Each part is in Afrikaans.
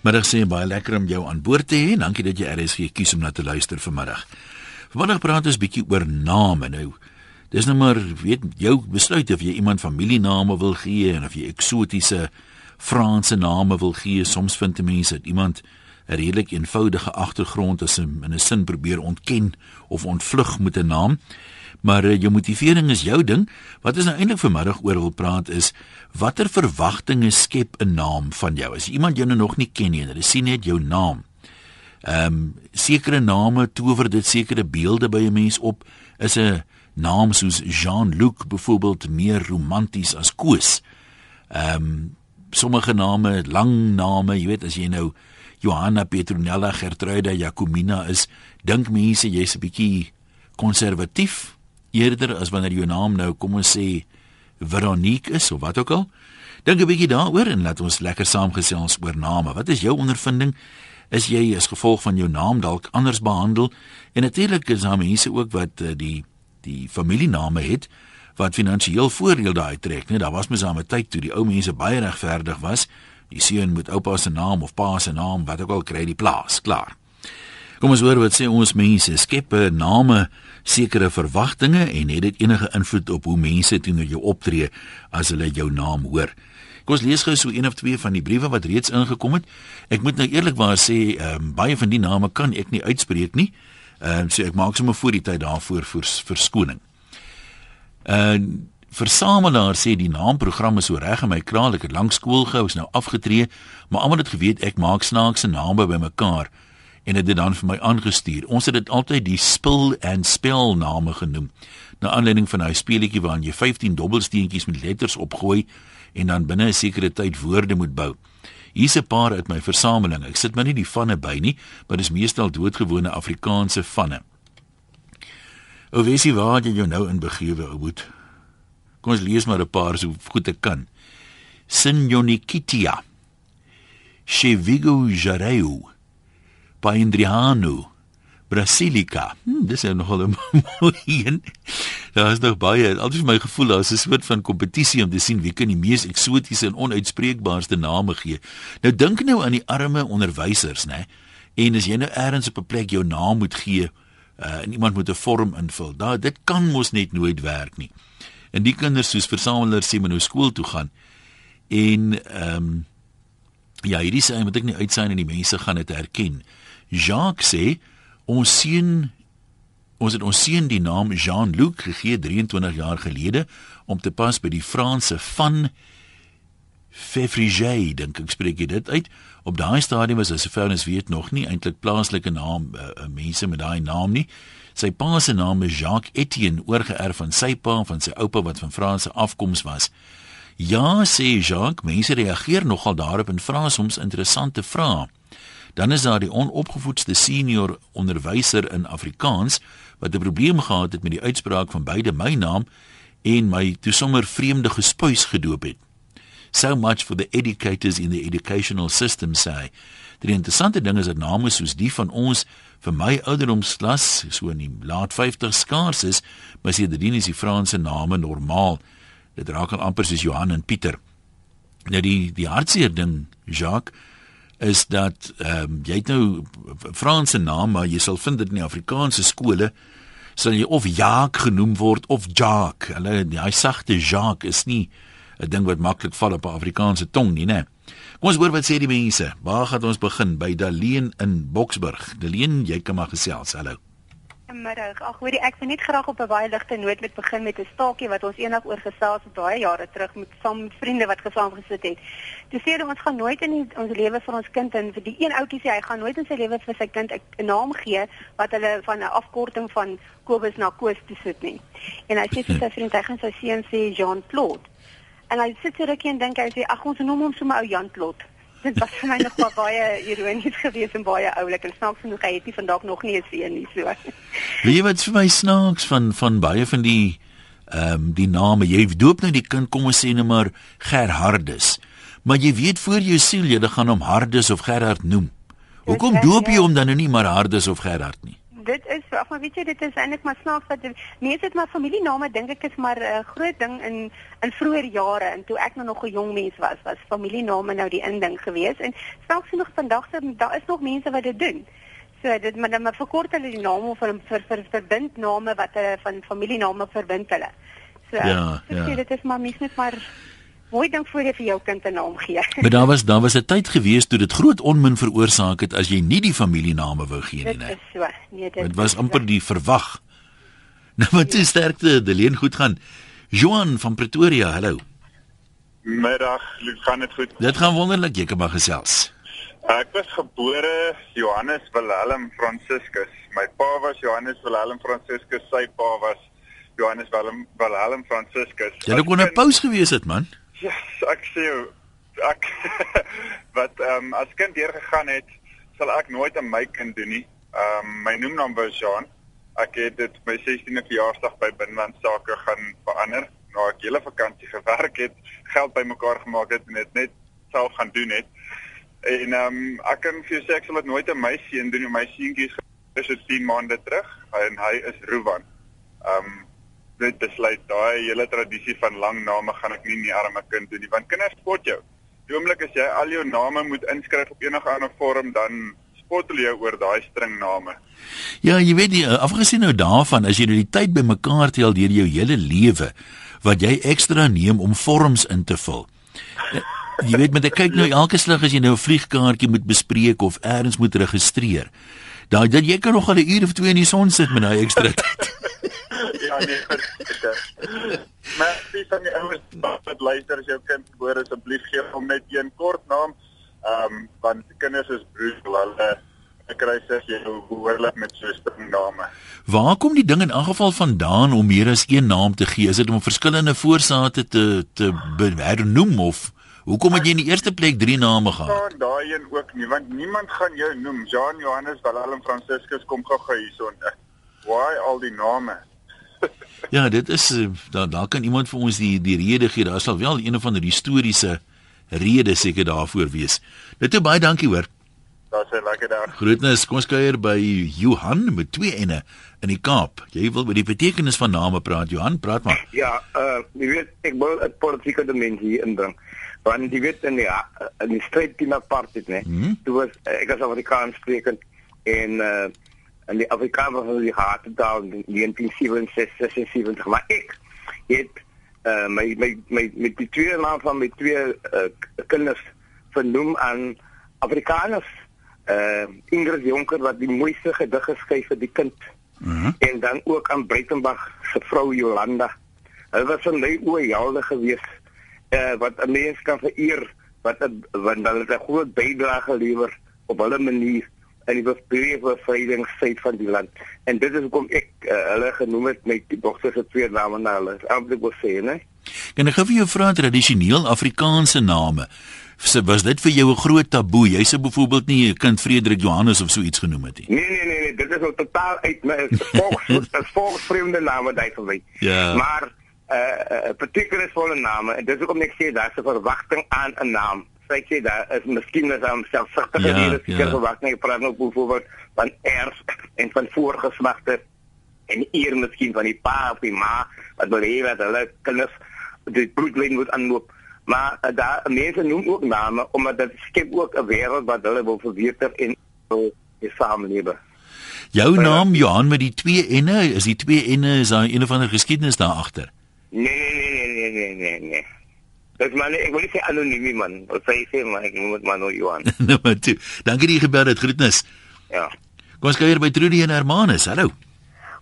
Middag sê baie lekker om jou aan boord te hê. Dankie dat jy RSG kies om na te luister vanmiddag. Vanmiddag praat ons bietjie oor name nou. Dis nou maar weet jou besluit of jy iemand familiename wil gee en of jy eksotiese Franse name wil gee. Soms vind mense dat iemand 'n redelik eenvoudige agtergrond is en in 'n sin probeer ontken of ontvlug met 'n naam. Maar uh, jou motivering is jou ding. Wat ons nou eintlik vanmiddag oor wil praat is watter verwagtinge skep 'n naam van jou? As iemand jou nou nog nie ken nie, hulle sien net jou naam. Ehm um, sekere name tower dit sekere beelde by 'n mens op. Is 'n naam soos Jean-Luc byvoorbeeld meer romanties as Koos. Ehm um, sommige name, lang name, jy weet as jy nou Johanna Petronella Gertruida Jacomina is, dink mense jy's 'n bietjie konservatief eerder as wanneer jou naam nou kom ons sê Veronique is of wat ook al. Dink 'n bietjie daaroor en laat ons lekker saamgesels oor name. Wat is jou ondervinding? Is jy as gevolg van jou naam dalk anders behandel? En natuurlik is daar mense ook wat uh, die die familiename het wat finansiëel voordeel daai trek, né? Daar was mens aan 'n tyd toe die ou mense baie regverdig was. Die seun moet oupa se naam of pa se naam, wat ook al kry die plaas, klaar. Kom ons hoor wat sê ons mense. Skep name sekere verwagtinge en het dit enige invloed op hoe mense teenoor jou optree as hulle jou naam hoor? Kom ons lees gou so een of twee van die briewe wat reeds ingekom het. Ek moet nou eerlikwaar sê, ehm um, baie van die name kan ek nie uitspreek nie. Ehm um, so ek maak sommer voor die tyd daarvoor verskoning. En uh, versamelaar sê die naamprogram is so reg in my kraal. Ek het lank skool gehou, is nou afgetree, maar almal het geweet ek maak snaakse name bymekaar en het dit dan vir my aangestuur. Ons het dit altyd die spil en spel name genoem. Na aanleiding van hy speletjie waarin jy 15 dobbelsteentjies met letters opgooi en dan binne 'n sekere tyd woorde moet bou. Hier's 'n paar uit my versameling. Ek sit maar nie die vanne by nie, maar dis meestal doodgewone Afrikaanse vanne. O, weet jy waar jy jou nou in begewe, ou boet? Kom ons lees maar 'n paar so goed ek kan. Signonikitia. Chevigo Jareu. Paindriano, Brasilica. Hm, dis nou nogal 'n mooi een. Daar is nog baie. Altyd vir my gevoel daar is 'n soort van kompetisie om te sien wie kan die mees eksotiese en onuitspreekbaarste name gee. Nou dink nou aan die arme onderwysers, né? En as jy nou eers op 'n plek jou naam moet gee, uh, en iemand moet 'n vorm invul. Daar dit kan mos net nooit werk nie. En die kinders soos versamelaars sê moet nou skool toe gaan. En ehm um, ja, hierdie sê moet ek nie uitsaai en die mense gaan dit herken. Jacques sê ons seun ons het ons seun die naam Jean-Luc gegee 23 jaar gelede om te pas by die Franse van Février dink ek spreek dit uit. Op daai stadium was as soverens weet nog nie eintlik plaaslike naam uh, mense met daai naam nie. Sy pa se naam is Jacques Etienne oorgeerf van sy pa van sy oupa wat van Franse afkoms was. Ja sê Jacques mense reageer nogal daarop en vra soms interessante vrae Dan is daar die onopgevoedste senior onderwyser in Afrikaans wat 'n probleem gehad het met die uitspraak van beide my naam en my toe sommer vreemde gespuis gedoop het. So much for the educators in the educational system say. Die interessante ding is dat name soos die van ons vir my ouderdomsklas so in die laat 50 skaars is, maar dit is die Franse name normaal. Dit raak al amper soos Johan en Pieter. Nou die die hartseer ding, Jacques is dat ehm um, jy het nou Franse naam maar jy sal vind dit in die Afrikaanse skole sal jy of Jacques genoem word of Jacques. Hulle hy sagte Jacques is nie 'n ding wat maklik val op 'n Afrikaanse tong nie, né? Kom ons hoor wat sê die mense. Waar gaan ons begin? By Daleen in Boksburg. Daleen, jy kan maar gesels. Hallo. Middag. Ag, hoorie, ek wil net graag op 'n baie ligte noot met begin met 'n staakie wat ons eendag oor gesels het baie jare terug met saam met vriende wat gesaam gesit het. Toe sê hulle ons gaan nooit in die, ons lewe vir ons kind en vir die een ouetjie sê hy gaan nooit in sy lewe vir sy kind 'n naam gee wat hulle van 'n afkorting van Kobus na Koos toe sit nie. En hy sê vir sy vriend hy gaan sy seun sê Jean Claude. En hy sit so rukkie en dink hy sê ag ons noem hom sommer ou Jan Claude dit was vir my nog maar baie ironies geweest en baie oulik en snaaks genoeg hy het nie vandag nog nie 'n seun nie so. Weet jy wat vir my snaaks van van baie van die ehm um, die name jy doop nou die kind kom ons sê net maar Gerhardus. Maar jy weet voor jou siel jy gaan hom Hardus of Gerhard noem. Hoekom doop jy hom dan nou nie maar Hardus of Gerhard nie? Dit is ag maar weet jy dit is eintlik maar snaaks dat mense het maar familiename dink ek is maar 'n uh, groot ding in in vroeë jare en toe ek nou nog 'n jong mens was was familiename nou die inding geweest en snaaks nog vandag se daar is nog mense wat dit doen. So dit maar dan verkort hulle die name vir vir vir verbind name wat hulle van familiename verbind hulle. So ja, ja. Sê, dit is maar mens net maar mooi ding voor jy vir jou kind 'n naam gee. Maar daar was daar was 'n tyd gewees toe dit groot onmin veroorsaak het as jy nie die familiename wou gee nie, né? Dit is so. Nee, dit Dit was amper die verwag. Nou wat is sterkte, die leen goed gaan. Johan van Pretoria, hallo. Middag, gaan dit goed? Dit gaan wonderlik, jy kan maar gesels. Ek was gebore Johannes Wilhelm Franciscus. My pa was Johannes Wilhelm Franciscus, sy pa was Johannes Wilhelm Wilhelm Franciscus. Jy kon 'n paus gewees het, man. Ja, yes, ek sê ek wat ehm um, as kind deur gegaan het, sal ek nooit aan my kind doen nie. Ehm um, my noemnaam was Jean. Ek het dit my 16de verjaarsdag by Binneland Sake gaan verander. Nou ek hele vakansie gewerk het, geld bymekaar gemaak het en dit net self gaan doen het. En ehm um, ek kan vir jou sê ek sal dit nooit aan my seun doen nie. My seentjie is so 10 maande terug en hy is Ruwan. Ehm um, net besluit daai hele tradisie van lang name gaan ek nie in die arme kind doen nie want kinders spot jou. Die oomblik as jy al jou name moet inskryf op enige ander vorm dan spot hulle jou oor daai string name. Ja, jy weet jy afgesien nou daarvan as jy nou die tyd bymekaar tel deur jou hele lewe wat jy ekstra neem om vorms in te vul. Jy weet met 'n kyk nou elke slag as jy nou 'n vliegkaartjie moet bespreek of eers moet registreer. Daai dat jy kan nog al 'n uur of twee in die son sit met daai ekstra tyd. ja nee, verseker. Maar dis dan die ouers wat luister as jou kind gebore asseblief gee hom net een kort naam. Ehm um, want kinders is brutal hulle kry sê jy behoorlik met so 'n string name. Waar kom die ding in geval vandaan om meer as een naam te gee? Is dit om verskillende voorsate te te hernoem of hoekom het jy in die eerste plek drie name gehad? Ja, daai een ook nie, want niemand gaan jou noem. Jean Johannes Willem Franciscus kom gou-gou hierson. Why al die name? Ja, dit is eh, daar daar kan iemand vir ons die die rede gee. Daar sal wel een of ander historiese rede seker daarvoor wees. Net toe baie dankie hoor. Daar's 'n lekker dag. Groetnis. Kom ons kuier by Johan met twee enne in die Kaap. Jy wil met die betekenis van name praat, Johan, praat maar. Ja, uh jy weet ek wil 'n politieke dimensie inbring. Want jy weet in die in die stryd teen apartheid, né? Hmm? Toe was ek as Afrikaans sprekend en uh en die Afrikaners het die gehad daar in 1967 maar ek het uh, my my my met die twee naam van my twee uh, kinders vernoem aan Afrikaners uh Ingrid Jonker wat die mooiste gedig geskryf het die kind mhm. -huh. en dan ook aan Breitenberg se vrou Jolanda hulle was van my helde gewees uh wat 'n mens kan vereer wat wat hulle 'n groot bydrae gelewer op hulle manier in die bevrydingsfeit van die land. En dit is hoekom ek uh, hulle genoem het met die dogter se twee name na hulle. Eintlik wil sê, né? Kan ek gou vir jou vra tradisioneel Afrikaanse name? Was dit vir jou 'n groot taboe? Jy sê byvoorbeeld nie 'n kind Frederik Johannes of so iets genoem het nie. Nee nee nee, nee dit is nou totaal uit my volks volksvreemde name daai vir my. Ja. Maar eh uh, uh, betekenisvolle name en dis hoekom ek sê daar's 'n verwagting aan 'n naam sy sê daar is miskien is hom selfsugtige ja, redes ja. vir wat nie praat nou byvoorbeeld van erf en van voorgeslagte en eer miskien van die pa of die ma wat wil hê dat hulle kinders die bloedlyn moet aanloop. Maar uh, daar mense noem ook name omdat dit skep ook 'n wêreld wat hulle wil verbeter en wil samelewing Jou naam Johan met die twee enne is die twee enne is daar een of ander geskiedenis daar agter? Nee nee nee nee nee nee nee Dis maar ek wil sê anoniem man. Wat sê jy maar ek moet maar nou Johan. nou maar toe. Dankie dat jy gebel het. Groetnis. Ja. Kom ons kuier by Trudy en Hermanus. Hallo.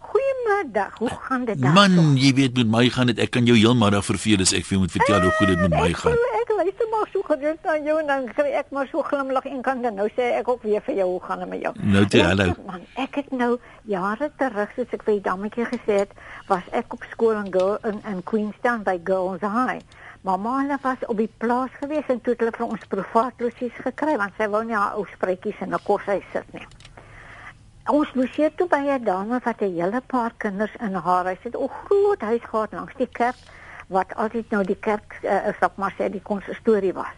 Goeiemiddag. Hoe gaan dit dan? Man, jy weet met my gaan dit ek kan jou heelmiddag verveel as ek vir jou moet vertel hoe goed dit met my gaan. Ek, ek luister maar so gedoen aan jou en dan kry ek maar so glimlag en kan dan nou sê ek ook weer vir jou hoe gaan dit met jou. Nou toe, hallo. Man, ek het nou jare terug soos ek vir die dammetjie gesê het, was ek op skool in Girl in, in Queenstown by Girls High. Mamma hulle was op die plaas gewees en toe het hulle vir ons privaat losies gekry want sy wou nie haar ou spruitjies in 'n koshuis sit nie. Ons moes hier toe by 'n dame wat 'n hele paar kinders in haar huis het. 'n Groot huis gehad langs die kerk wat altyd nou die kerk uh, is op maar sê die konsistorie was.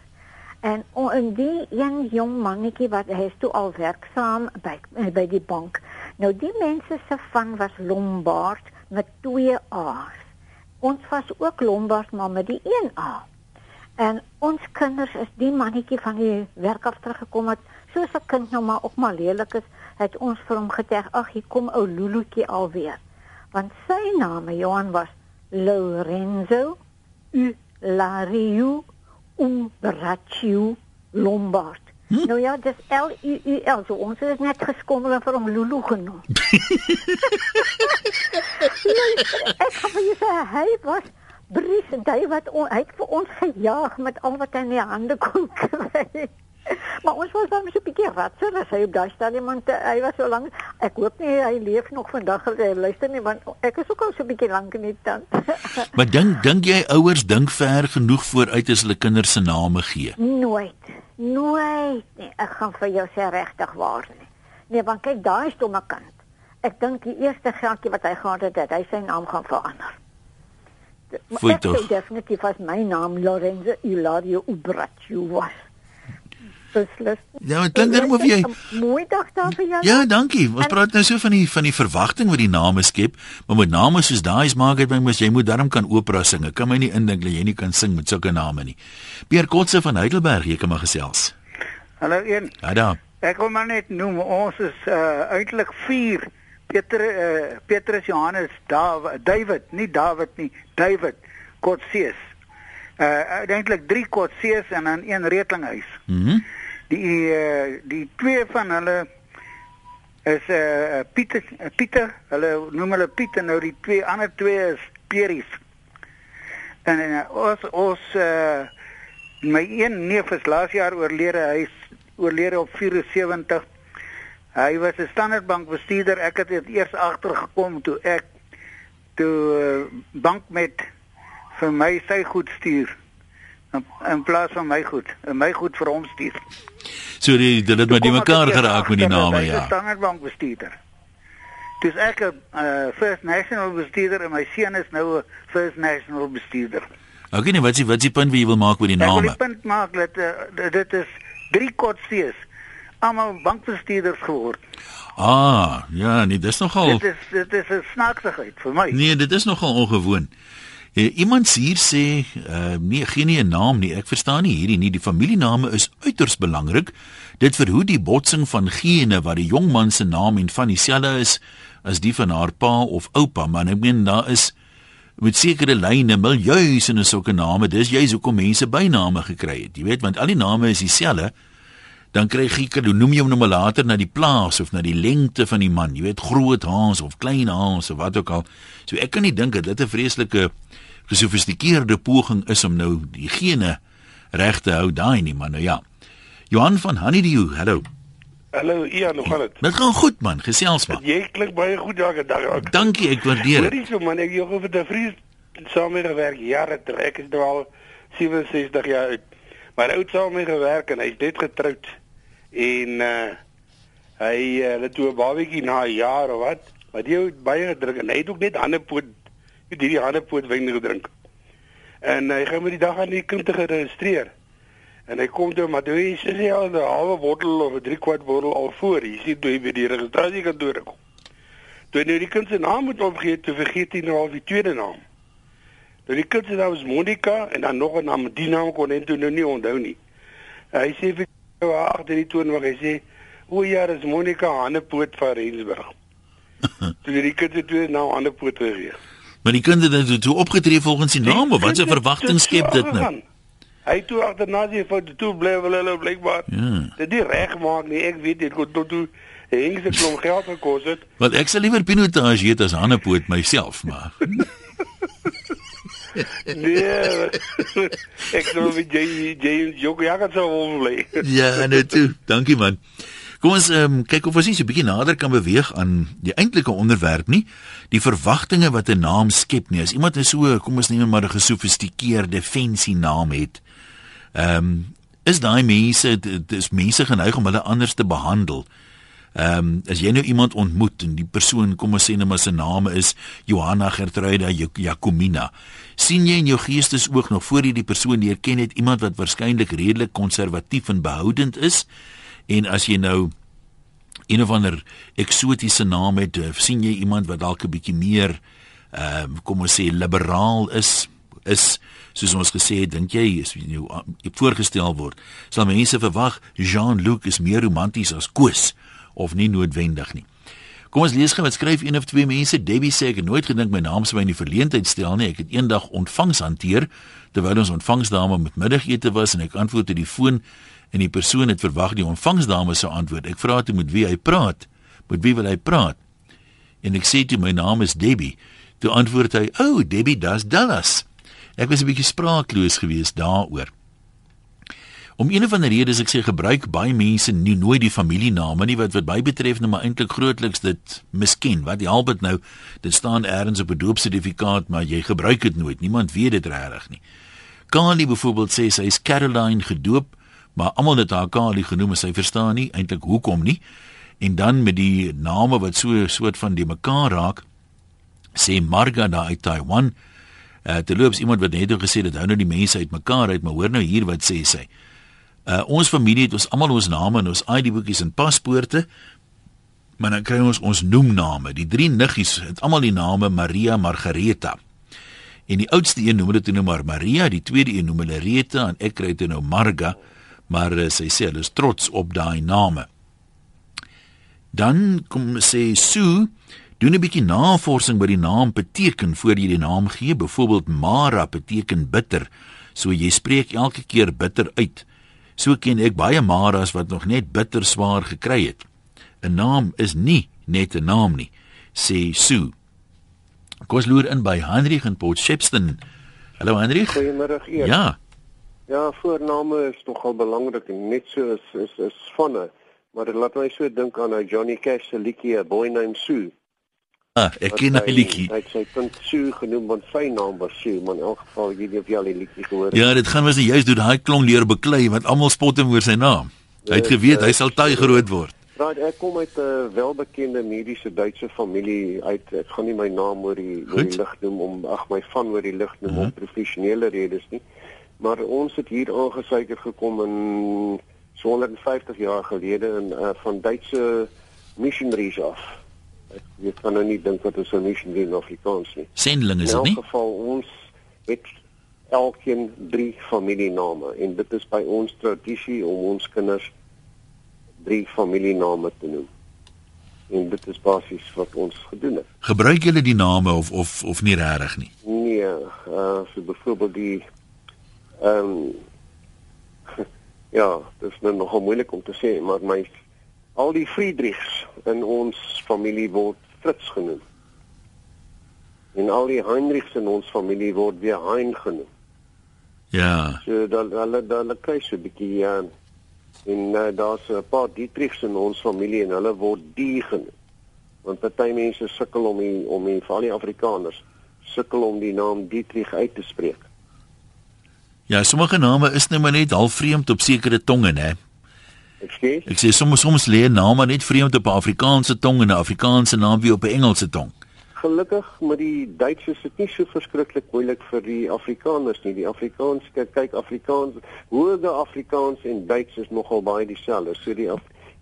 En in die een jong mannetjie wat hy is toe al werksaam by by die bank. Nou die mense se van was Lombard met twee A's. Ons was ook Lombard met die een A. En ons kinders is die mannetjie van die werk af teruggekom het, soos 'n kind nou maar ook maar lelik is, het ons vir hom geter, ag, hier kom ou Luluetjie alweer. Want sy naam, Johan was Lorenzo Ulario Umbraccio Lombard. Hm? Nou ja, dis L U U L. So ons het net geskommel en vir hom Lulu genoem. Ek het vir sy hy was Bries en hy wat on, hy het vir ons gejaag met al wat hy in die hande kon kry. Maar ons was dan so 'n bietjie ratser as hy op daai stadium want uh, hy was so lank. Ek hoop nie hy leef nog vandag al luister nie want ek is ook al so 'n bietjie lank in die tand. maar dink dink jy ouers dink ver genoeg vooruit as hulle kinders se name gee? Nooit. Nooit. Nee, ek gaan vir jou sê regtig waar nie. Nee, want kyk daai is stomme kant. Ek dink die eerste geldjie wat hy gehad het, het hy sy naam gaan verander. Foi toch. Definitief was my naam Lorenzo Ilario Ubraccio was beslis. Ja, maar dink dan of jy mooi dag daar vir jou. Ja, dankie. Ons en, praat nou so van die van die verwagting wat die name skep, maar met name soos daai is maak dit my mos jy moet darm kan opera sing. Ek kan my nie indink dat jy nie kan sing met sulke name nie. Pierre Kotse van Heidelberg, jy kan maar gesels. Hallo een. Ja, da. Ek wil maar net noem ons is uh eintlik 4 Peter uh Petrus Johannes David David, nie David nie, David Kotse. Uh eintlik 3 Kotse en dan een retlinghuis. Mhm. Mm die uh, die twee van hulle is uh, Pieter Pieter hulle noem hulle Pieter nou die twee ander twee is Peries en uh, ons ons uh, my een neef is laas jaar oorlede hy is oorlede op 74 hy was 'n Standard Bank bestuurder ek het eers agtergekom toe ek toe uh, bank met vir my sy goed stuur in, in plaas van my goed, en my goed vir hom stuur. So die dit het met die mekaar geraak met die name ja. Standard Bank bestuurder. Dis ek 'n uh, First National bestuurder en my seun is nou 'n First National bestuurder. Ek weet nie wat jy wat jy punt wie jy wil maak met die name. Ek wil die punt maak dat uh, dit is drie kotsees almal bankbestuurders geword. Ah, ja, nee, dis nogal Dit is dit is 'n snaaksigheid vir my. Nee, dit is nogal ongewoon. Uh, iemand hier sê, uh, nee, gee nie 'n naam nie. Ek verstaan nie hierdie nie. Die familiename is uiters belangrik. Dit verhoed die botsing van gene wat die jong man se naam en van dieselfde is as die van haar pa of oupa, maar ek meen daar is met sekere lyne miljoene en sulke name. Dis juist hoekom mense byname gekry het. Jy weet, want al die name is dieselfde. Dan kry jy kan noem jy hom nou maar later na die plaas of na die lengte van die man. Jy weet groot Hans of klein Hans of wat ook al. So ek kan nie dink dat dit 'n vreeslike gesofistikeerde poging is om nou die gene reg te hou daai nie man nou ja. Johan van Honeydew hallo. Hallo Ian hoe gaan dit Dit gaan goed man. Gesels man Jy klink baie goed daai dag Dankie ek waardeer dit. Hoorie so man ek jou vir die vriend saam gewerk jare terug. Ek is nou al 67 jaar oud maar oud saam mee gewerk en hy's net getroud en uh hy uh, het toe 'n babietjie na 'n jaar of wat maar jy het baie gedrink en hy het ook net hande poot het hierdie handepoot wyn gedrink. En hy gaan met die dag aan die kind te geregistreer. En hy kom toe maar toe sê hy al 'n halwe bottel of 'n 3 kwart bottel al voor. Hy sê toe hy by die registrasiekantoor kom. Toe nou die kind se naam moet opgee, toe vergeet hy nou al die tweede naam. Nou die kind se naam is Monica en dan nog 'n naam, die naam kon hy toe nou nie onthou nie. Hy sê vir jou agter die toon waar hy sê, "O ja, dis Monica Hannepoot van Rensburg." toe die kind se tweede naam Hannepoot gegee. Maar die kinders het toe opgetree volgens die naam of wat se verwagting skep dit nou? Hy toe agterna sy vir toe bly wel hulle blykbaar. Ja. Dit die reg maak nie. Ek weet dit kon tot toe hengse klomp geld gekos het. Want ek sal liewer pinotage eet as hannepoot myself, maar. nee. ek sou vir jy jy jy jy kan sou bly. ja, net toe. Dankie man. Kom ons um, kyk of ons nie so 'n bietjie nader kan beweeg aan die eintlike onderwerp nie, die verwagtinge wat 'n naam skep nie. As iemand 'n so, kom ons neem maar 'n gesofistikeerde fancy naam het, ehm um, is daai mense dis mense geneig om hulle anders te behandel. Ehm um, as jy nou iemand ontmoet en die persoon kom ons sê net maar sy naam is Johanna Gertruida Jacomina. sien jy in jou geestesoog nog voor jy die persoon leer ken het iemand wat waarskynlik redelik konservatief en behoudend is? En as jy nou een of ander eksotiese naam het, of sien jy iemand wat dalk 'n bietjie meer ehm uh, kom ons sê liberaal is is soos ons gesê het, dink jy is nou voorgestel word, sal mense verwag Jean-Luc is meer romanties as Koos of nie noodwendig nie. Kom ons lees gou wat skryf een of twee mense. Debbie sê ek het nooit gedink my naam sou my in die verleentheid stel nie. Ek het eendag ontvangs hanteer terwyl ons ontvangsdame met middagete was en ek antwoord op die foon en die persoon het verwag die ontvangsdame sou antwoord. Ek vra toe met wie hy praat. Met wie wil hy praat? En ek sê toe my naam is Debbie. Toe antwoord hy: "O, oh, Debbie, dis Dallas." Ek was 'n bietjie spraakloos geweest daaroor. Om een of ander rede as ek sê gebruik baie mense nie nooit die familiename nie wat wat by betref nou maar eintlik grootliks dit miskien wat help dit nou dit staan eers op 'n doopsertifikaat maar jy gebruik dit nooit. Niemand weet dit regtig nie. Kali byvoorbeeld sê sy is Caroline gedoop maar almal het haar Kali genoem sy verstaan nie eintlik hoekom nie. En dan met die name wat so 'n soort van die mekaar raak sê Marga daar uit Taiwan uh, terloops iemand wat net gesê het hou nou die mense uit mekaar uit maar hoor nou hier wat sê sy Uh ons familie het ons almal ons name en ons ID-boekies en paspoorte. Maar dan kry ons ons noemname. Die drie niggies het almal die name Maria Margareta. En die oudste een noem dit nou maar Maria, die tweede een noem hulle Rita en ek kry dit nou Marga, maar uh, sy sê hulle is trots op daai name. Dan kom sê Sue, doen 'n bietjie navorsing by die naam beteken voor jy die naam gee. Byvoorbeeld Mara beteken bitter. So jy spreek elke keer bitter uit. So ken ek baie maras wat nog net bitter swaar gekry het. 'n Naam is nie net 'n naam nie, sê Sue. Kos loer in by Hendrik in Port Shepstone. Hallo Hendrik. Goeiemôre. Ja. Ja, voorname is nogal belangrik en net so is is is vanne. Maar dit laat my so dink aan 'n Johnny Cash se liedjie A Boy Named Sue. Ah, ek ken hy liedjie. Hy sê punt Sue genoem want sy naam was Sue, maar in elk geval jy weet jy al die liedjie gehoor het. Ja, dit gaan mos juist doen daai klong leer beklei want almal spot hom oor sy naam. Hy het geweet hy sal taai groot word. Right, ek kom uit 'n welbekende mediese Duitse familie uit. Ek gaan nie my naam oor die oor die lig noem om ag my van oor die lig noem uh -huh. om professionele redes nie. Maar ons het hier aangesuiker gekom in so 150 jaar gelede in uh, van Duitse missionaries af ek weet van nou nie dink wat ons 'n mission in Afrikaans nie. Sendling is dit nie? In elk geval ons het elkeen drie familiename en dit is by ons tradisie om ons kinders drie familiename te noem. En dit is basies wat ons gedoen het. Gebruik julle die name of of of nie regtig nie? Nee, uh so byvoorbeeld die ehm um, ja, dit is nou nogal moeilik om te sê, maar my al die Friedrichs in ons familie word Fritz genoem. En al die Heinrichs in ons familie word weer Hein genoem. Ja. So dan hulle dan hulle kry so 'n bietjie ja en uh, daar's 'n paar Dietrichs in ons familie en hulle word die genoem. Want party mense sukkel om die, om die, veral die Afrikaners sukkel om die naam Dietrich uit te spreek. Ja, sommige name is nou maar net half vreemd op sekere tonge, hè. Ekskuus. Ek sê soms soms lê 'n naam net vreemd op 'n Afrikaanse tong en 'n Afrikaanse naam weer op 'n Engelse tong. Gelukkig met die Duits is dit nie so verskriklik moeilik vir die Afrikaners nie. Die Afrikaans kyk Afrikaans, hoorde Afrikaans en Duits is nogal baie dieselfde. So die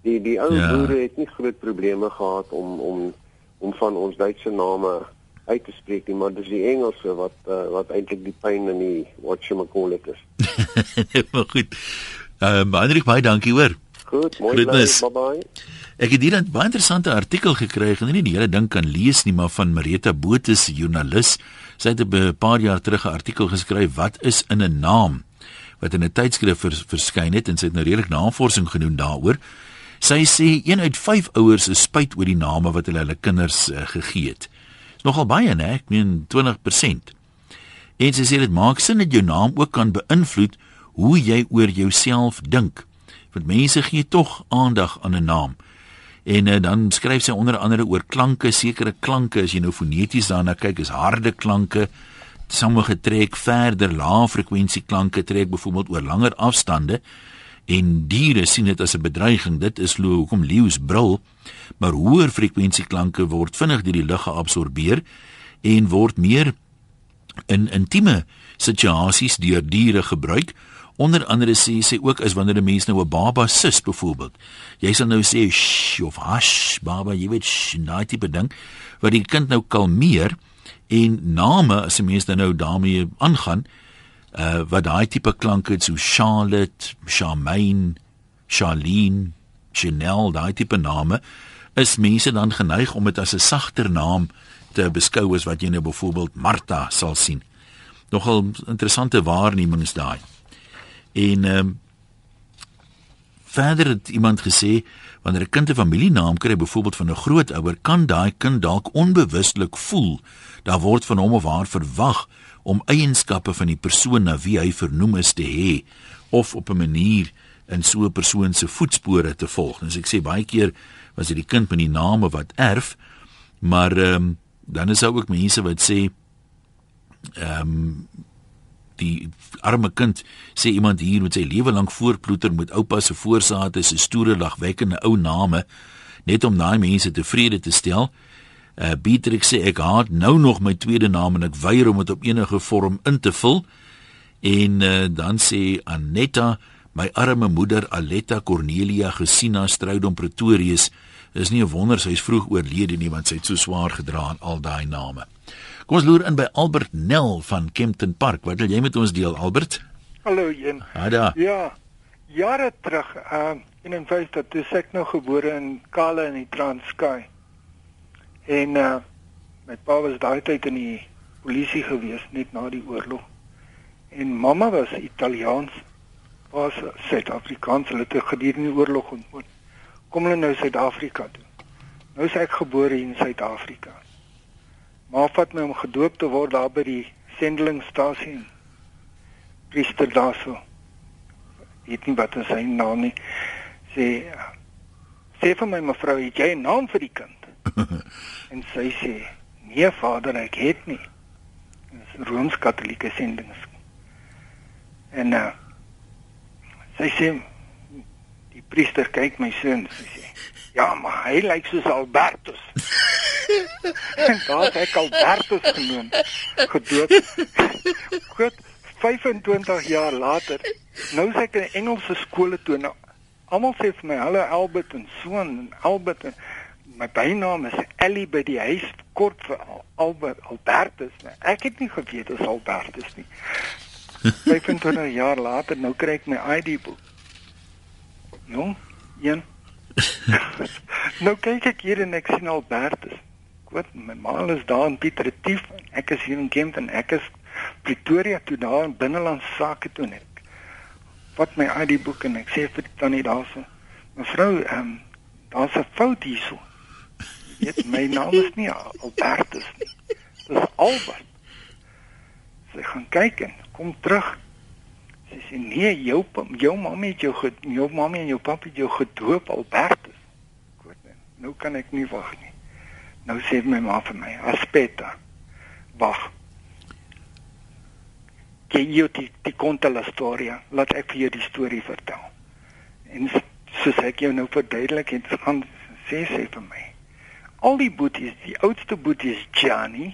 die die ou ja. boere het nie groot probleme gehad om om om van ons Duitse name uit te spreek nie, maar dis die Engelse wat uh, wat eintlik die pyn in die what you call it is. maar goed. Ehm uh, Hendrik baie dankie hoor. Goed, mooi bly. Bye bye. Ek het hier 'n baie interessante artikel gekry, en nie die hele ding kan lees nie, maar van Marita Botha, joernalis. Sy het 'n paar jaar terug 'n artikel geskryf wat is in 'n naam wat in 'n tydskrif vers, verskyn het en sy het nou redelik navorsing gedoen daaroor. Sy sê een uit 5 ouers is spyt oor die name wat hulle hulle kinders uh, gegee het. Dis nogal baie, né? Ek meen 20%. En sy sê dit maak sin dat jou naam ook kan beïnvloed hoe jy oor jouself dink want mense gee tog aandag aan 'n naam. En uh, dan skryf sy onder andere oor klanke, sekere klanke as jy nou foneties daarna kyk, is harde klanke. Sommige trek verder, lae frekwensie klanke trek byvoorbeeld oor langer afstande en diere sien dit as 'n bedreiging. Dit is hoekom leeu's brul. Maar hoër frekwensie klanke word vinnig deur die lug geabsorbeer en word meer in intieme situasies deur diere gebruik Onder andere sê sy ook as wanneer 'n mens nou 'n baba sus byvoorbeeld. Jy sal nou sê shh of hash baba, jy weet shh, daai tipe ding wat die kind nou kalmeer en name as 'n mens dan nou daarmee aangaan uh wat daai tipe klanke so Charlotte, Charmaine, Charlene, Chanel, daai tipe name is mense dan geneig om dit as 'n sagter naam te beskou as wat jy nou byvoorbeeld Martha sal sien. Nogal interessante waarnemings daai. En ehm um, verder het iemand gesê wanneer 'n kind 'n familienaam kry byvoorbeeld van 'n grootouer, kan daai kind dalk onbewustelik voel daar word van hom of haar verwag om eienskappe van die persoon na wie hy vernoem is te hê of op 'n manier in so 'n persoon se voetspore te volg. Dus ek sê baie keer was dit die kind met die name wat erf, maar ehm um, dan is daar ook mense wat sê ehm um, die arme kind sê iemand hier met sy lewe lank voorploeter met oupa se voorsate se stoere lagwekkende ou name net om daai mense tevrede te stel. Uh Beatrix sê ek haat nou nog my tweede naam en ek weier om dit op enige vorm in te vul. En uh, dan sê Anetta, my arme moeder Aletta Cornelia Gesina Strydom Pretorius, is nie 'n wonder sy is vroeg oorlede nie want sy het so swaar gedra aan al daai name. Kom ons loer in by Albert Nel van Kempton Park. Wat wil jy met ons deel, Albert? Hallo, Jen. Hada. Ja. Jare terug, uh in 'n fees dat toe ek nou gebore in Kale in die Transkei. En uh my pa was daai tyd in die polisie gewees net na die oorlog. En mamma was Italiaans. Was Suid-Afrikaans. Hulle het gedurende die oorlog ontmoet. Kom hulle nou Suid-Afrika toe. Nou is ek gebore in Suid-Afrika. Maar vat my om gedoop te word daar by die sendelingstasie. Priester daarso. Weet nie wat sy naam nie. Sê sê vir my mevrou, het jy 'n naam vir die kind? en sy sê, "Nee vader, ek het nie." Dis Rooms-Katolieke sendings. En uh sy sê die priester kyk my seun, sy sê, "Ja, maar hy lyk soos Albertus." daar het ek Albertus genoem. Gedoop. Goed, 25 jaar later, nou is ek in Engelse skole toe nou. Almal sê vir my, "Hallo Albert en so en Albert en my bynaam is Ellie by die huis kort vir Albert Albertus. Nee, ek het nie geweet dit is Albertus nie. 25 jaar later nou kry ek my ID boek. Nou, een. nou kyk ek hier en ek sien Albertus. Goed, my ma is daar in Piet Retief. Ek is hier in Kempton. Ek is Pretoria toe daar in binnelandse sake toe net. Wat my ID boek en ek sê vir die tannie daarso. Mevrou, ehm um, daar's 'n fout hierso. Dit my naam is nie Albertus nie. Dis Albert. Sy gaan kyk en kom terug. Sy sê nee, jou jou mamma het jou jou mamma en jou pappa het jou gedoop Albertus. Goed. Nou kan ek nie wag nie. Nou sê my ma vir my, "Aspetta." Wag. Jy jy die die conta la storia. Laat ek vir jou die storie vertel. En soos ek jou nou verduidelik het, gaan sê sy vir my al die boeties, die oudste boetie is Jani.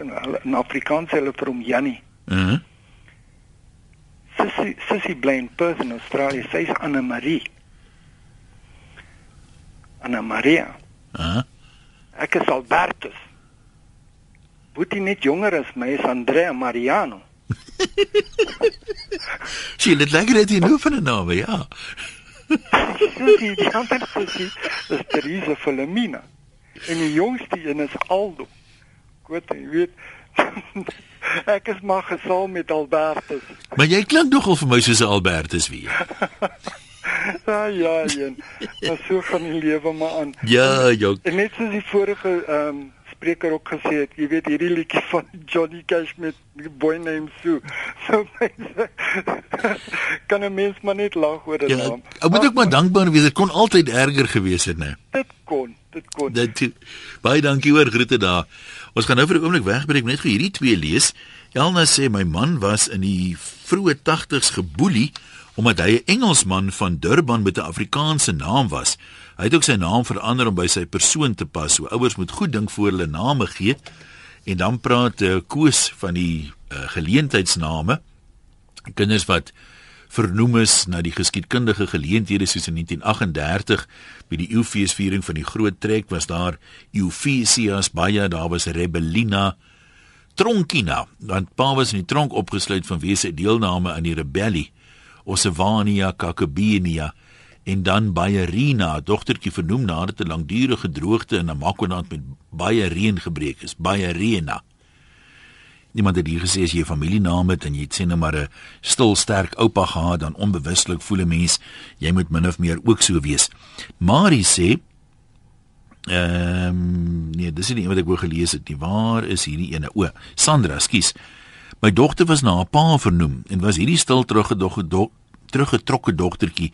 In Afrikaans hulle vir hom Jannie. Mhm. Uh Sissie Sissie bly in Perth in Australië. Sy's Anna Marie. Anna Maria. Uh -huh. Ek is Albertus. Boetie net jonger as my is Andrea Mariano. Sy het lekker dit nou van 'n naam, ja. Sussie, die ander sussie is Teresa Filomena. En die jongste een is Aldo. Goed, jy weet. ek is maar gesaal met Albertus. Maar jy klink nogal vir my soos Albertus wie. ja, ja, ja. Maar so gaan die lewe maar aan. Ja, jou. En net soos die vorige ehm um, spreker ook gesê het, jy weet hierdie liedjie van Johnny Cash met boy name Sue. So mense kan 'n mens maar net lag oor dit. Ja, ek moet ook maar dankbaar wees. Dit kon altyd erger gewees het, né? Dit kon, dit kon. Dit baie dankie hoor groete daar. Ons gaan nou vir 'n oomblik wegbreek net vir hierdie twee lees. Elna sê my man was in die vroeë 80's geboelie omdat hy 'n Engelsman van Durban met 'n Afrikaanse naam was. Hy het ook sy naam verander om by sy persoon te pas. So ouers moet goed dink voor hulle name gee. En dan praat uh, Koos van die uh, geleentheidsname. Kinders wat vernoem is na die geskiedkundige geleenthede soos in 1938 by die eeufeesviering van die groot trek was daar Euphesias baie daar was Rebellina Tronkina want pa was in die tronk opgesluit vanweë sy deelname aan die rebellie Osevania Kakabenia en dan Bayerina, dogtertjie vernoem nadat 'n langdurige droogte in Namakoland met baie reën gebreek is, Bayerina. Niemand het hier gesê as jy 'n familienaam het en jy sê nou maar 'n stil sterk oupa gehad dan onbewustelik voel 'n mens jy moet min of meer ook so wees. Marie sê ehm um, nee, dis nie wat ek wou gelees het nie. Waar is hierdie ene? O, Sandra, skus. My dogter was na haar pa vernoem en was hierdie stil teruggedog do, teruggetrokke dogtertjie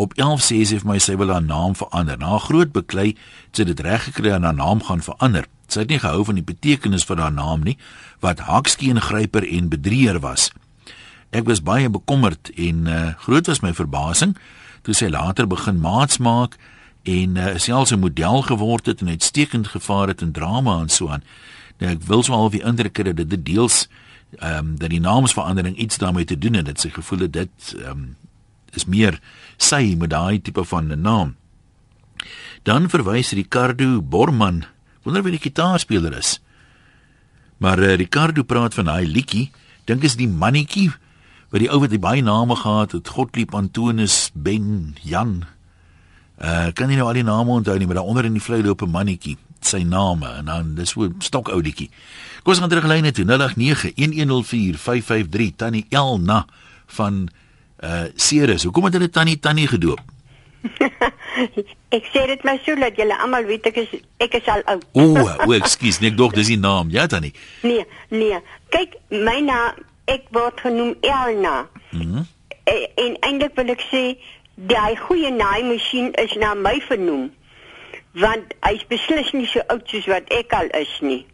op 11 sê sy vir my sy wil haar naam verander. Na groot beklei het sy dit reg gekry en haar naam gaan verander. Sy het nie gehou van die betekenis van haar naam nie, wat hakskeen-gryper en bedrieër was. Ek was baie bekommerd en uh, groot was my verbasing toe sy later begin maats maak en uh, selfs 'n model geword het en uitstekend gevaar het in drama en so aan. Nou ek wil so al die indruk hê dat dit deels ehm um, dat die naamsverandering iets daarmee te doen het dat sy gevoel het dit ehm um, is meer sy met daai tipe van 'n naam. Dan verwys Ricardo Borman, wonder wie die gitaarspeler is. Maar uh, Ricardo praat van daai liedjie, dink is die mannetjie wat die ou wat die baie name gehad het, Godlieb Antonis Ben Jan. Uh kan jy nou al die name onthou nie, maar daar onder in die vlei loop 'n mannetjie, sy name en dan dis so stok ou liedjie. Kom ons gaan terug lyne toe 0891104553 Tannie Elna van uh Ceres. Hoekom het hulle tannie tannie gedoop? ek sê dit maar so dat julle almal weet ek is ek is al oud. o, o, ekskuus, nee, ek dog dis die naam. Ja, tannie. Nee, nee. Kyk, my naam ek word genoem Elna. Mm en eintlik wil ek sê daai goeie naaimasjien is na my vernoem. Want hy's beslis nie so oud soos wat ek al is nie.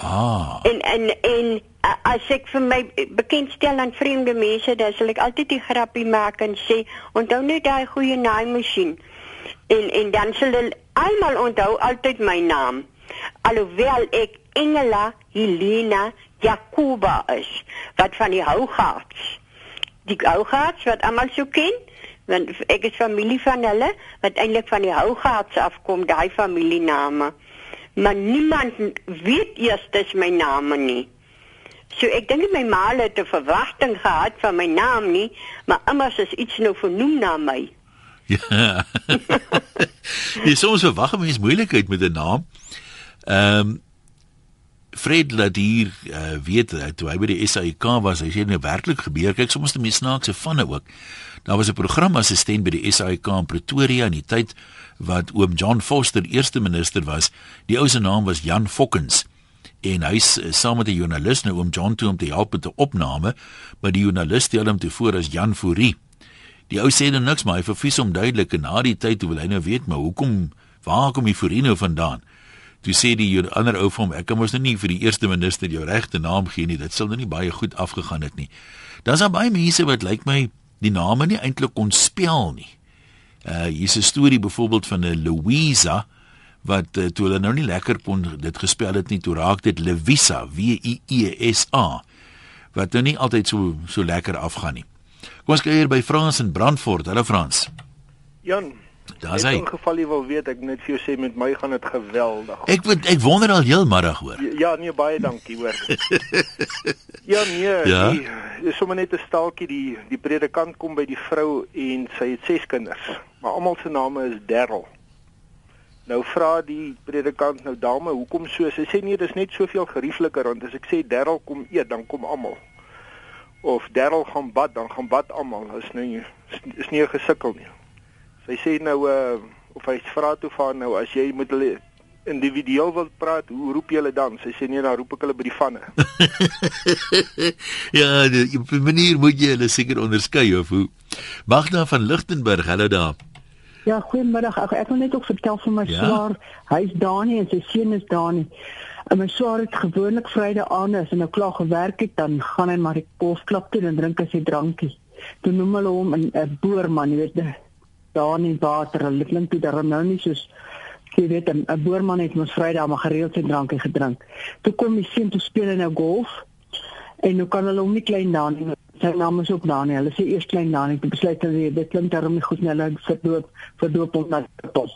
Ah. En en en as ek vir my bekendstel aan vreemde mense, dan sal ek altyd die grappie maak en sê, onthou net daai goeie naaimasjien. En en dan sal hulle almal onthou altyd my naam. Alhoewel ek Engela Helena Jacoba is, wat van die Hougaards. Die Hougaards wat almal so ken, want ek is familie van hulle wat eintlik van die Hougaards afkom, daai familiename. Maar niemand weet eers dis my naam nie. So ek dink my ma het 'n verwagting gehad van my naam nie, maar immers is iets nou vernoem na my. Ja. Jy soms verwag 'n mens moeilikheid met 'n naam. Ehm um, Fred Ladier uh, weet toe hy by die SAIK was, hy sê nou werklik gebeur. Kyk soms die mense snaakse vanne ook. Daar was 'n programassistent by die SAIK in Pretoria in die tyd wat oom John Foster eerste minister was. Die ou se naam was Jan Fokkens en hy's uh, saam met 'n joernalis nou oom John toe om te help met 'n opname, maar die joernalis stel hom te voor as Jan Fourie. Die ou sê nou niks, maar hy verfies hom duidelik en na die tyd toe wil hy nou weet maar hoekom waar kom die Fourie nou vandaan? Toe sê die ander ou vir hom, ek kan mos nou nie vir die eerste minister jou regte naam gee nie. Dit sal nou nie baie goed afgegaan het nie. Daar's baie mense wat lyk my die name nie eintlik kon spel nie. Uh hier's 'n storie byvoorbeeld van 'n Louisa wat uh, toe hulle nou nie lekker kon dit gespel het nie, toe raak dit Levisa, W I E S A wat nou nie altyd so so lekker afgaan nie. Kom ons kyk hier by Frans in Brandfort. Hallo Frans. Jan, Daar's hy. In geval jy wil weet, ek net vir jou sê met my gaan dit geweldig. Ek weet ek wonder al heel middag hoor. Ja, nee baie dankie hoor. ja nee, Ja? die is sommer net 'n staaltjie die die predikant kom by die vrou en sy het ses kinders, maar almal se name is Darryl. Nou vra die predikant nou dame, hoekom so? Sy sê nee, dis net soveel geriefliker want as ek sê Darryl kom eet, dan kom almal. Of Darryl gaan bad, dan gaan bad almal. Is nie is nie 'n gesukkel nie. Sy sê nou uh of hy vra toe vir haar nou as jy met hulle individueel wil praat, hoe roep jy hulle dan? Sy sê nee, dan roep ek hulle by die vanne. ja, die, 'n manier moet jy hulle seker onderskei of hoe. Magda van Lichtenburg, hallo daar. Ja, goeiemiddag. Ek, ek wil net ook vertel van my Ja? swaar. Hy's daar nie en sy seun is daar nie. En my swaar het gewoonlik Vrydag aan as hy nou klaar gewerk het, dan gaan hy maar die kosklap toe en drink hy sy drankie. Toe noem hulle hom 'n 'n boerman, jy weet, daar in water. Hulle klink toe daar nou nie soos jy weet 'n boerman het mos Vrydag maar gereeld sy drankie gedrink. Toe kom die seun toe speel hy nou golf. En nou kan hulle hom nie klein daar nie. Sy naam is ook Daniel. Hulle sê eers klein Daniel. Ek besluit hulle dit klink daarom nie goed nie. Hulle verdoop verdoop hom na druppel.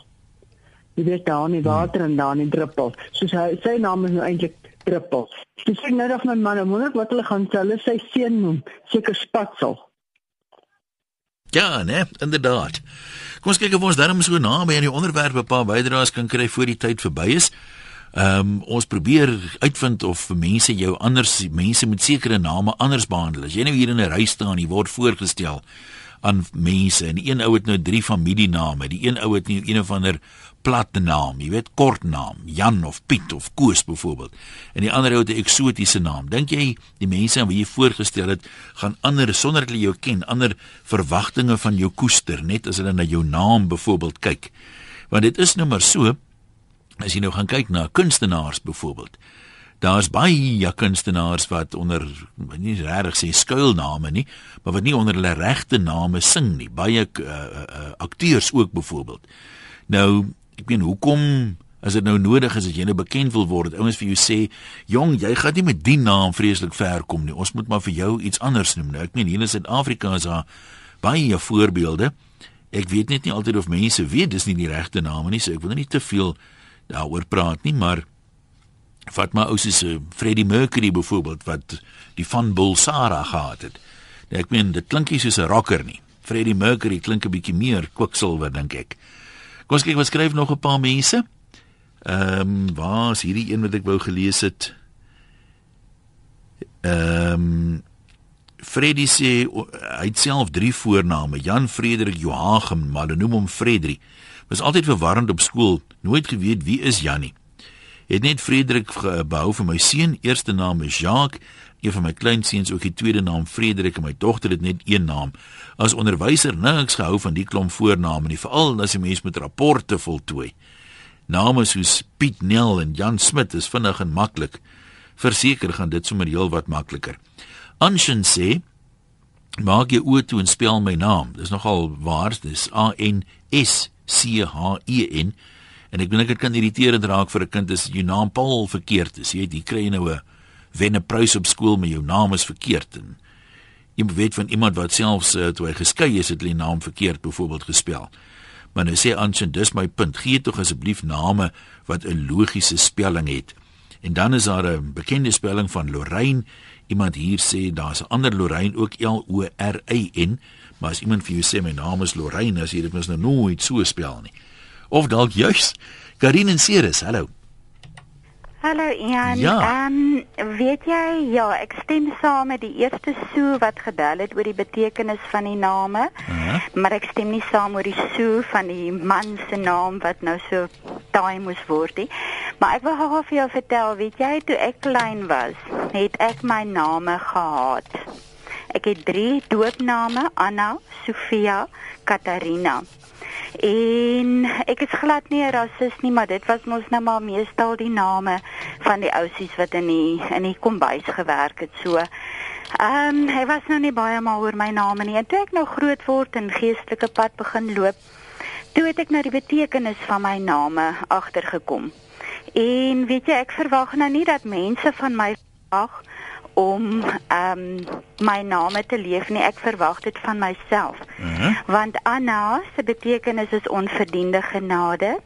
Jy weet daar nie water en daar nie druppel. So sy sy naam is nou eintlik druppel. Dis sê nou of my man en moeder wat hulle gaan hulle sy seun noem, seker spatsel. Ja, nee, inderdaad. Kom ons kyk of ons darm so naby aan die onderwerp 'n paar bydraes kan kry voor die tyd verby is. Ehm um, ons probeer uitvind of mense jou anders mense met sekere name anders behandel. As jy nou hier in 'n ry staan, jy word voorgestel aan mense en een ou het nou drie familiename. Die een ou het nie een of ander platte naam, jy weet kort naam, Jan of Piet of Koos byvoorbeeld. En die ander ou het 'n eksotiese naam. Dink jy die mense aan wie jy voorgestel het gaan ander sonder dat hulle jou ken, ander verwagtinge van jou koester net as hulle na jou naam byvoorbeeld kyk? Want dit is nou maar so As jy nou gaan kyk na kunstenaars byvoorbeeld. Daar's baie kunstenaars wat onder nie regtig sê skuilname nie, maar wat nie onder hulle regte name sing nie. Baie uh, uh, akteurs ook byvoorbeeld. Nou, ek meen hoekom as dit nou nodig is dat jy nou bekend wil word, ouens vir jou sê, "Jong, jy gaan nie met die naam vreeslik ver kom nie. Ons moet maar vir jou iets anders noem." Nou, ek meen hier in Suid-Afrika is daar baie voorbeelde. Ek weet net nie altyd of mense weet dis nie die regte name nie, so ek wil nie te veel daaroor praat nie, maar vat maar ou soos uh, Freddie Mercury byvoorbeeld wat die van Bulsara gehad het. Nou, ek meen dit klink nie soos 'n rocker nie. Freddie Mercury klink 'n bietjie meer kwiksilwer dink ek. Kom ons kyk wat skryf nog 'n paar mense. Ehm um, waar is hierdie een wat ek wou gelees het? Ehm um, Freddie sê hy het self drie voorname, Jan Frederik Joachim, maar hulle noem hom Fredrik. Was altyd verwarrend op skool, nooit geweet wie is Jannie. Het net Frederik behou vir my seun, eerste naam is Jacques, een van my kleinseuns ook die tweede naam Frederik en my dogter het net een naam. As onderwyser niks gehou van die klomp voorname nie, veral as jy mens met rapporte voltooi. Name soos Piet Nel en Jan Smit is vinnig en maklik. Verseker gaan dit sommer heel wat makliker. Anshin sê Maak jy oë toe en spel my naam. Dis nogal waar, dis A N S C H E N en ek dink dit kan irriterend raak vir 'n kind as jou naam Paul verkeerd is. Jy weet, jy kry nou 'n wenne prys op skool met jou naam is verkeerd en jy weet van iemand wat selfs uh, toe hy geskei is het die naam verkeerd byvoorbeeld gespel. Maar nou sê Anshin, dis my punt. Gee tog asseblief name wat 'n logiese spelling het. En dan is daar 'n bekende spelling van Lorraine. Iemand hier sê daar's 'n ander Lorraine ook L O R Y N. Maar as iemand vir jou sê my naam is Lorraine, as jy dit mos nou nooit so spel nie. Of dalk juis Karin en Ceres, hallo. Hallo Ian. Ja. Ehm um, weet jy, ja, ek stem saam met die eerste soo wat gebel het oor die betekenis van die name. Uh -huh. Maar ek stem nie saam oor die soo van die man se naam wat nou so taai moes word nie. Maar ek wil gou vir jou vertel, weet jy, toe ek klein was, het ek my name gehaat. Ek het drie doopname: Anna, Sofia, Katarina. En ek is glad nie 'n rasis nie, maar dit was mos nou maar meestal die name van die ousies wat in die in die kombuis gewerk het. So ehm um, hy was nou nie baie mal oor my name nie. Toe ek nou groot word en geestelike pad begin loop, toe het ek na die betekenis van my name agtergekom. En weet jy, ek verwag nou nie dat mense van my verwag om ehm um, my name te leef nie. Ek verwag dit van myself. Mhm. -huh. Want Anna se betekenis is onverdiende genade.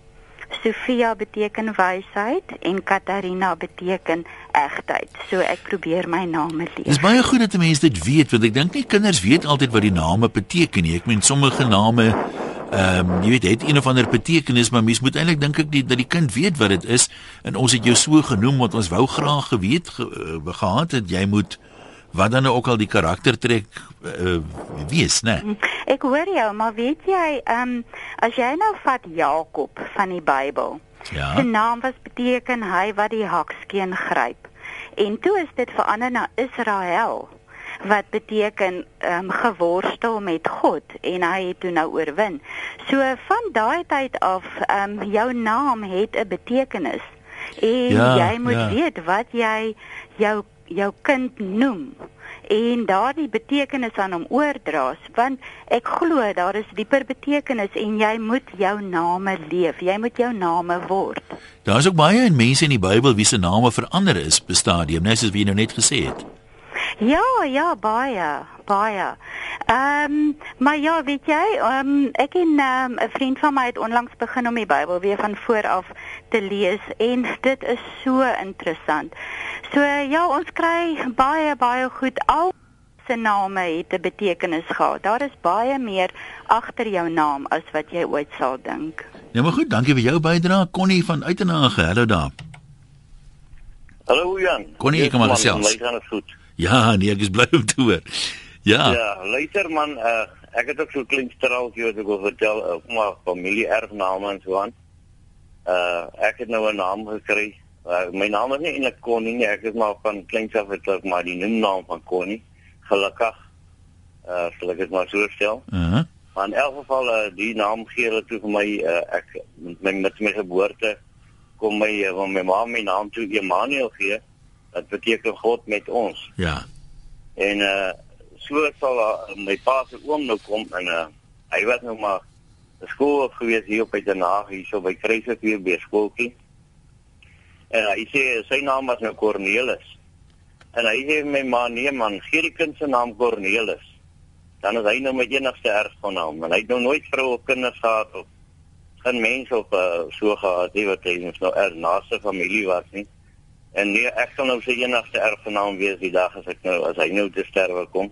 Sofia beteken wysheid en Katarina beteken egtheid. So ek probeer my name leef. Dis baie goed dat mense dit weet want ek dink nie kinders weet altyd wat die name beteken nie. Ek meen sommige name Ehm um, jy weet dit een of ander betekenis maar mens moet eintlik dink ek die, dat die kind weet wat dit is en ons het jou so genoem want ons wou graag geweet ge, uh, gehad het jy moet wat dan ook al die karaktertrek uh, wees nê nee? Ek hoor jou maar weet jy ehm um, as jy nou vat Jakob van die Bybel ja. sy naam was beteken hy wat die hakskeen gryp en toe is dit verander na Israel wat beteken ehm um, geworstel met God en hy het toe nou oorwin. So van daai tyd af ehm um, jou naam het 'n betekenis en ja, jy moet ja. weet wat jy jou jou kind noem en daardie betekenis aan hom oordra want ek glo daar is dieper betekenis en jy moet jou name leef jy moet jou name word Daar's ook baie mense in die Bybel wie se name verander is bestadium net soos wie jy nou net gesê het Ja, ja, baie, baie. Ehm, um, maar ja, weet jy, ehm um, ek en ehm, 'n um, vriend van my het onlangs begin om die Bybel weer van voor af te lees en dit is so interessant. So ja, ons kry baie baie goed al se name het 'n betekenis gehad. Daar is baie meer agter jou naam as wat jy ooit sal dink. Ja, maar goed, dankie vir jou bydrae Connie van Uitenhage. Hallo daar. Hallo Jan. Connie, ek kom maar self. My gaan dit goed. Ja, nee, ek is bly om te hoor. Ja. Ja, luister man, uh, ek het ook so klein straaltjie wat ek wil vertel uh, my familie erfname en so aan. Uh ek het nou 'n naam gekry. Uh, my naam is nie eintlik Connie nie, ek is maar van kleins af het maar die noemnaam van Connie gelukkig. Uh sal ek dit maar so stel. Uh -huh. Maar in elk geval uh, die naam gee hulle toe vir my uh, ek met my, met my geboorte kom my uh, my ma my naam toe Emmanuel gee. Dit beteken God met ons. Ja. En uh so sal uh, my pa se oom nou kom en uh hy was nou maar skool gewees hier op by die Haag hier so by Kruisrivier by skooltjie. En uh, hy sê sy naam was nou Cornelis. En hy sê my ma nee man, gee die kind se naam Cornelis. Dan is hy nou my enigste erfgenaam en hy het nou nooit vrou of kinders gehad of geen mens of uh, so gehad nie wat hy nou er naaste familie was nie. En nee, ek sal nou sy enigste erfgenaam wees die dag as ek nou as hy nou te sterwe kom.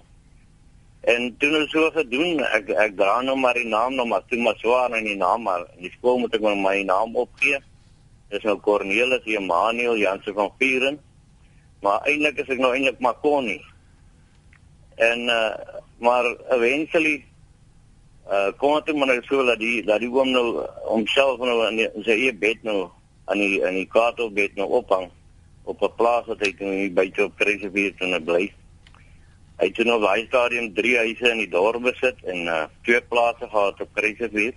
En toe nou so gedoen, ek ek dra nou maar die naam nou maar toe maar swaar in die naam maar in die skool moet ek my, my naam opgee. Dis nou Cornelis Emmanuel Jansen van Vieren maar eintlik is ek nou eintlik maar Connie. En uh maar eventually uh kom dit maar so dat die dat die oom nou homself nou in, die, in sy eie bed nou aan die in die kaartelbed nou ophang op 'n plaas wat hy toe byte op Kresevier toe bly. Hy het nou daai stadium 3 huise in die dorp besit en uh twee plase gehad op Kresevier.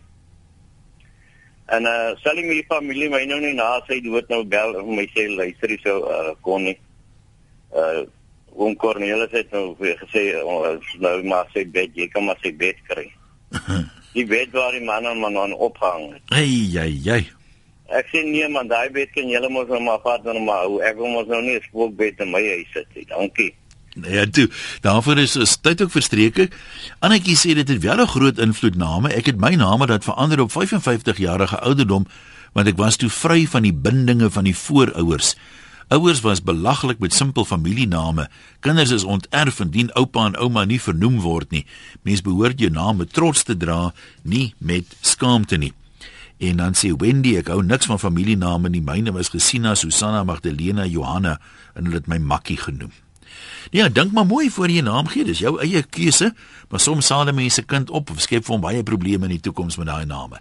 En uh sal my familie my nou nie na sy dood nou bel en my sê luister jy so uh Connie uh oom Cornelis het nou gesê uh, nou maar sy bed jy kan maar sy bed kry. die bed waar die man en man aan ophang. Ai ai ai. Ek sê nee man, daai bed kan julle mos nou maar vat nou maar. Ek wil mos nou nie 'n spookbed in my huis sit nie. Dankie. Ja, toe. Daarvoor is is tyd ook verstreke. Annetjie sê dit het wel 'n groot invloed name. Ek het my name dat verander op 55 jarige ouderdom want ek was toe vry van die bindinge van die voorouers. Ouers was belaglik met simpel familiename. Kinders is onterf indien oupa en ouma nie vernoem word nie. Mens behoort jou naam met trots te dra, nie met skaamte nie. En dan sê Wendy, ek hou niks van familiename nie. Myne was Gesina, Susanna, Magdalena, Johanna en hulle het my Makkie genoem. Ja, dink maar mooi voor jy naam gee. Dis jou eie keuse, maar soms saal mense kind op of skep vir hom baie probleme in die toekoms met daai name.